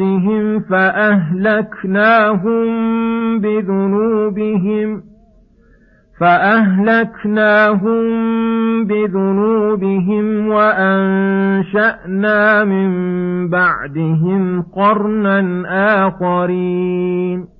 تحتهم فأهلكناهم بذنوبهم فأهلكناهم بذنوبهم وأنشأنا من بعدهم قرنا آخرين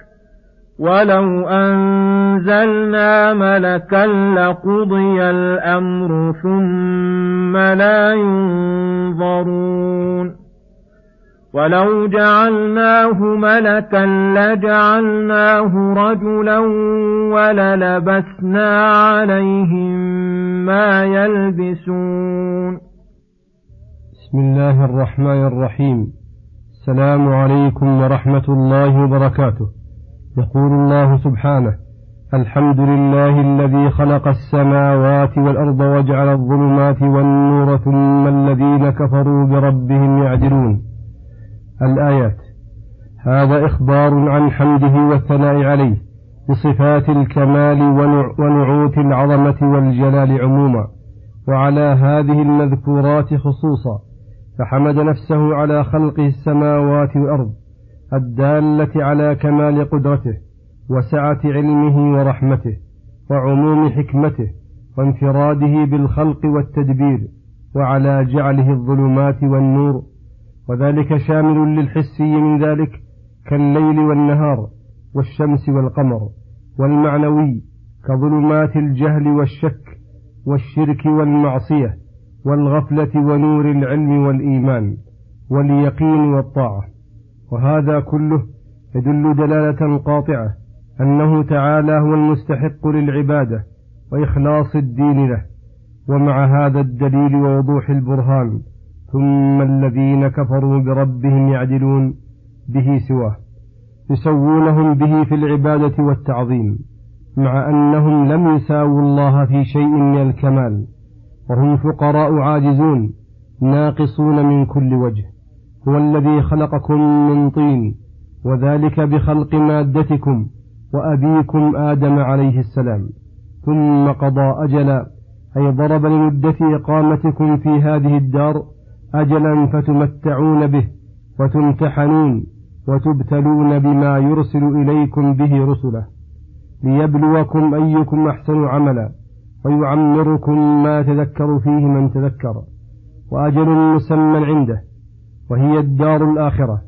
ولو أنزلنا ملكا لقضي الأمر ثم لا ينظرون ولو جعلناه ملكا لجعلناه رجلا وللبسنا عليهم ما يلبسون بسم الله الرحمن الرحيم السلام عليكم ورحمة الله وبركاته يقول الله سبحانه الحمد لله الذي خلق السماوات والأرض وجعل الظلمات والنور ثم الذين كفروا بربهم يعدلون. الآيات هذا إخبار عن حمده والثناء عليه بصفات الكمال ونعوت العظمة والجلال عموما. وعلى هذه المذكورات خصوصا فحمد نفسه على خلقه السماوات والأرض الدالة على كمال قدرته وسعة علمه ورحمته وعموم حكمته وانفراده بالخلق والتدبير وعلى جعله الظلمات والنور. وذلك شامل للحسي من ذلك كالليل والنهار والشمس والقمر والمعنوي كظلمات الجهل والشك والشرك والمعصية والغفلة ونور العلم والإيمان واليقين والطاعة. وهذا كله يدل دلالة قاطعة أنه تعالى هو المستحق للعبادة وإخلاص الدين له ومع هذا الدليل ووضوح البرهان ثم الذين كفروا بربهم يعدلون به سواه يسوونهم به في العبادة والتعظيم مع أنهم لم يساووا الله في شيء من الكمال وهم فقراء عاجزون ناقصون من كل وجه. هو الذي خلقكم من طين وذلك بخلق مادتكم وأبيكم آدم عليه السلام. ثم قضى أجلا أي ضرب لمدة إقامتكم في هذه الدار أجلا فتمتعون به وتمتحنون وتبتلون بما يرسل إليكم به رسله. ليبلوكم أيكم أحسن عملا ويعمركم ما تذكر فيه من تذكر. وأجل مسمى عنده وهي الدار الآخرة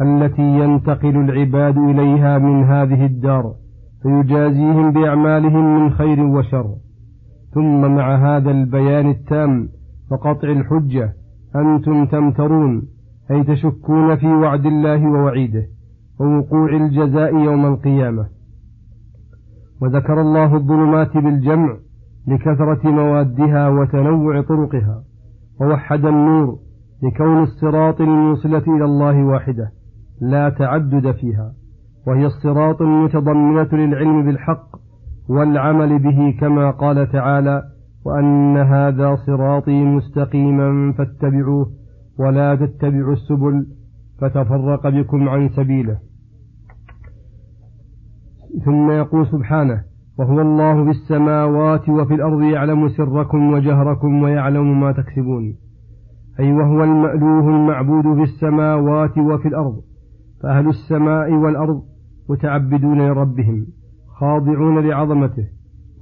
التي ينتقل العباد إليها من هذه الدار فيجازيهم بأعمالهم من خير وشر. ثم مع هذا البيان التام وقطع الحجة أنتم تمترون أي تشكون في وعد الله ووعيده ووقوع الجزاء يوم القيامة. وذكر الله الظلمات بالجمع لكثرة موادها وتنوع طرقها ووحد النور لكون الصراط الموصلة إلى الله واحدة لا تعدد فيها وهي الصراط المتضمنة للعلم بالحق والعمل به كما قال تعالى وأن هذا صراطي مستقيما فاتبعوه ولا تتبعوا السبل فتفرق بكم عن سبيله. ثم يقول سبحانه وهو الله في السماوات وفي الأرض يعلم سركم وجهركم ويعلم ما تكسبون. أي وهو المألوه المعبود في السماوات وفي الأرض فأهل السماء والأرض متعبدون لربهم خاضعون لعظمته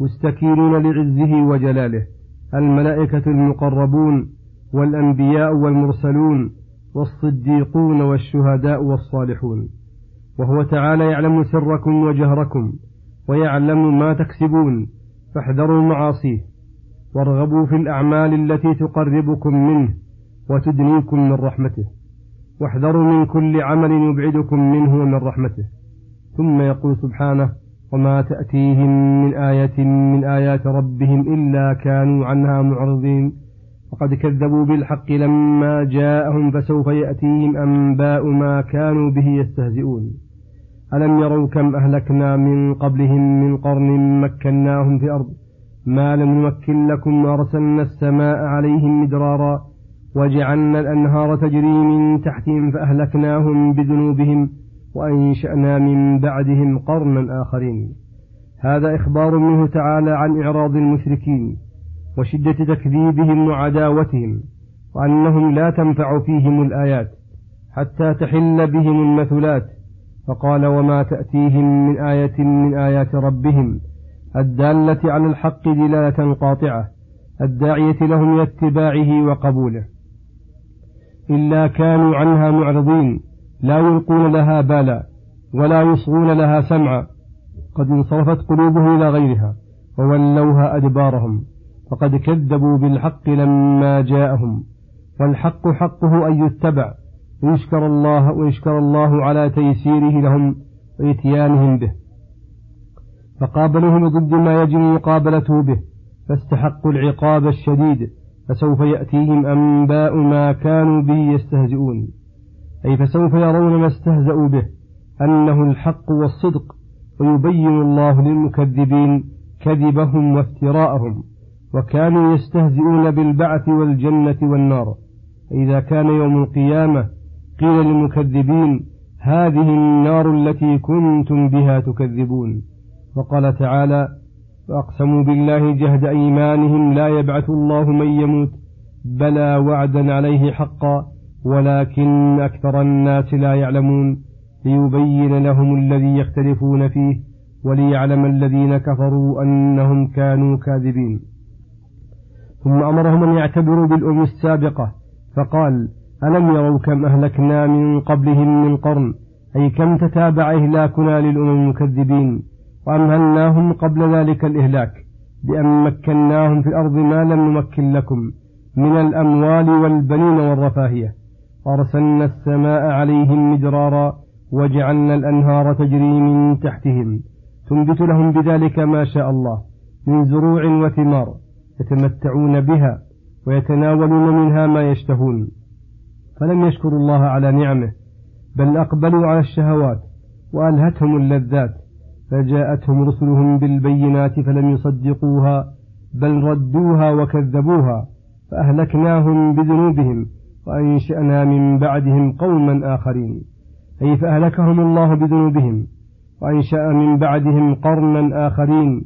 مستكينون لعزه وجلاله الملائكة المقربون والأنبياء والمرسلون والصديقون والشهداء والصالحون. وهو تعالى يعلم سركم وجهركم ويعلم ما تكسبون فاحذروا معاصيه وارغبوا في الأعمال التي تقربكم منه. وتدنيكم من رحمته. واحذروا من كل عمل يبعدكم منه ومن رحمته. ثم يقول سبحانه وما تأتيهم من آية من آيات ربهم إلا كانوا عنها معرضين. وقد كذبوا بالحق لما جاءهم فسوف يأتيهم أنباء ما كانوا به يستهزئون. ألم يروا كم أهلكنا من قبلهم من قرن مكناهم في الأرض؟ ما لم نمكن لكم وأرسلنا السماء عليهم مدرارا. وجعلنا الأنهار تجري من تحتهم فأهلكناهم بذنوبهم وأنشأنا من بعدهم قرنا آخرين. هذا إخبار منه تعالى عن إعراض المشركين وشدة تكذيبهم وعداوتهم وأنهم لا تنفع فيهم الآيات حتى تحل بهم المثلات. فقال وما تأتيهم من آية من آيات ربهم الدالة على الحق دلالة قاطعة الداعية لهم اتباعه وقبوله. إلا كانوا عنها معرضين لا يلقون لها بالا ولا يصغون لها سمعا. قد انصرفت قلوبهم إلى غيرها وولوها أدبارهم فقد كذبوا بالحق لما جاءهم. والحق حقه أن يتبع ويشكر الله ويشكر الله على تيسيره لهم وإتيانهم به. فقابلوه ضد ما يجب مقابلته به فاستحقوا العقاب الشديد. فسوف يأتيهم أنباء ما كانوا به يستهزئون. أي فسوف يرون ما استهزأوا به أنه الحق والصدق ويبين الله للمكذبين كذبهم وافتراءهم وكانوا يستهزئون بالبعث والجنة والنار. إذا كان يوم القيامة قيل للمكذبين هذه النار التي كنتم بها تكذبون. وقال تعالى فأقسموا بالله جهد أيمانهم لا يبعث الله من يموت بلى وعدا عليه حقا ولكن أكثر الناس لا يعلمون ليبين لهم الذي يختلفون فيه وليعلم الذين كفروا أنهم كانوا كاذبين. ثم أمرهم أن يعتبروا بالأمم السابقة فقال ألم يروا كم أهلكنا من قبلهم من قرن؟ أي كم تتابع إهلاكنا للأمم المكذبين؟ وأمهلناهم قبل ذلك الإهلاك بأن مكناهم في الأرض ما لم نمكن لكم من الأموال والبنين والرفاهية. وأرسلنا السماء عليهم مدرارا وجعلنا الأنهار تجري من تحتهم. تنبت لهم بذلك ما شاء الله من زروع وثمار يتمتعون بها ويتناولون منها ما يشتهون. فلم يشكروا الله على نعمه بل أقبلوا على الشهوات وألهتهم اللذات. فجاءتهم رسلهم بالبينات فلم يصدقوها بل ردوها وكذبوها فأهلكناهم بذنوبهم وأنشأنا من بعدهم قوما آخرين. أي فأهلكهم الله بذنوبهم وأنشأ من بعدهم قرنا آخرين.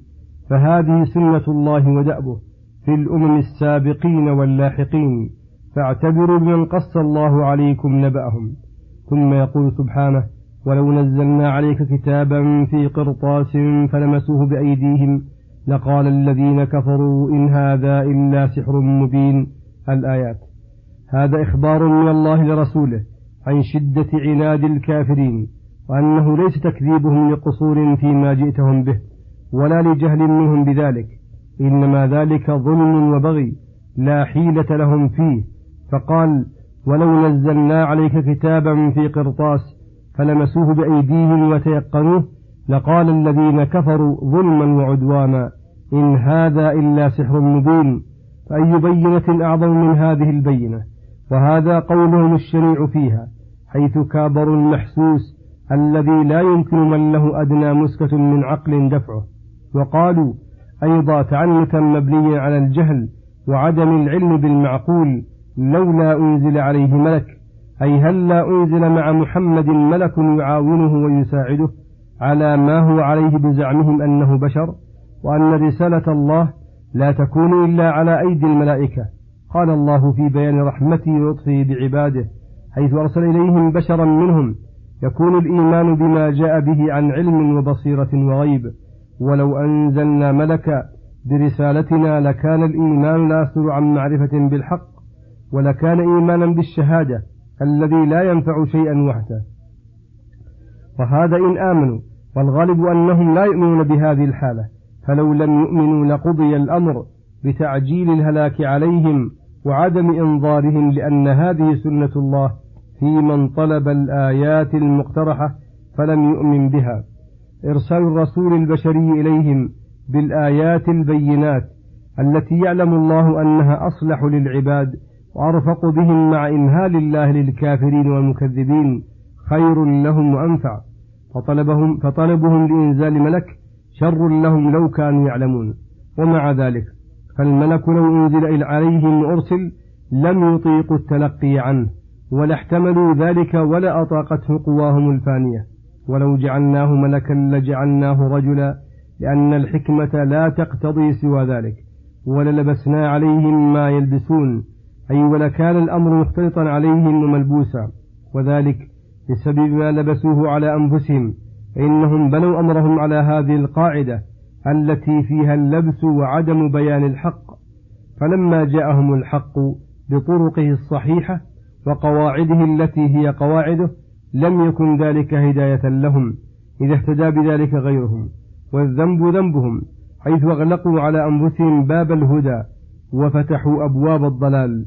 فهذه سنة الله ودأبه في الأمم السابقين واللاحقين. فاعتبروا بمن قص الله عليكم نبأهم. ثم يقول سبحانه ولو نزلنا عليك كتابا في قرطاس فلمسوه بأيديهم لقال الذين كفروا إن هذا إلا سحر مبين الآيات. هذا إخبار من الله لرسوله عن شدة عناد الكافرين وأنه ليس تكذيبهم لقصور فيما جئتهم به ولا لجهل منهم بذلك إنما ذلك ظلم وبغي لا حيلة لهم فيه. فقال ولو نزلنا عليك كتابا في قرطاس فلمسوه بأيديهم وتيقنوه لقال الذين كفروا ظلما وعدوانا إن هذا إلا سحر مبين فأي بينة أعظم من هذه البينة؟ وهذا قولهم الشنيع فيها حيث كابروا المحسوس الذي لا يمكن من له أدنى مسكة من عقل دفعه. وقالوا أيضا تعنتا مبنيا على الجهل وعدم العلم بالمعقول لولا أنزل عليه ملك أي هل لا أنزل مع محمد ملك يعاونه ويساعده على ما هو عليه بزعمهم أنه بشر وأن رسالة الله لا تكون إلا على أيدي الملائكة؟ قال الله في بيان رحمته ولطفه بعباده حيث أرسل إليهم بشرا منهم يكون الإيمان بما جاء به عن علم وبصيرة وغيب. ولو أنزلنا ملكا برسالتنا لكان الإيمان لا يصدر عن معرفة بالحق ولكان إيمانا بالشهادة الذي لا ينفع شيئا وحده. وهذا إن آمنوا والغالب أنهم لا يؤمنون بهذه الحالة. فلو لم يؤمنوا لقضي الأمر بتعجيل الهلاك عليهم وعدم إنظارهم لأن هذه سنة الله في من طلب الآيات المقترحة فلم يؤمن بها. إرسال الرسول البشري إليهم بالآيات البينات التي يعلم الله أنها أصلح للعباد وأرفق بهم مع إمهال الله للكافرين والمكذبين. خير لهم وأنفع. فطلبهم فطلبهم لإنزال ملك. شر لهم لو كانوا يعلمون. ومع ذلك فالملك لو أنزل عليهم وأرسل لم يطيقوا التلقي عنه ولا احتملوا ذلك ولا أطاقته قواهم الفانية. ولو جعلناه ملكا لجعلناه رجلا لأن الحكمة لا تقتضي سوى ذلك. وللبسنا عليهم ما يلبسون. أي ولكان الأمر مختلطا عليهم وملبوسا. وذلك بسبب ما لبسوه على أنفسهم. فإنهم بنوا أمرهم على هذه القاعدة التي فيها اللبس وعدم بيان الحق. فلما جاءهم الحق بطرقه الصحيحة وقواعده التي هي قواعده لم يكن ذلك هداية لهم إذا اهتدى بذلك غيرهم. والذنب ذنبهم حيث أغلقوا على أنفسهم باب الهدى وفتحوا أبواب الضلال.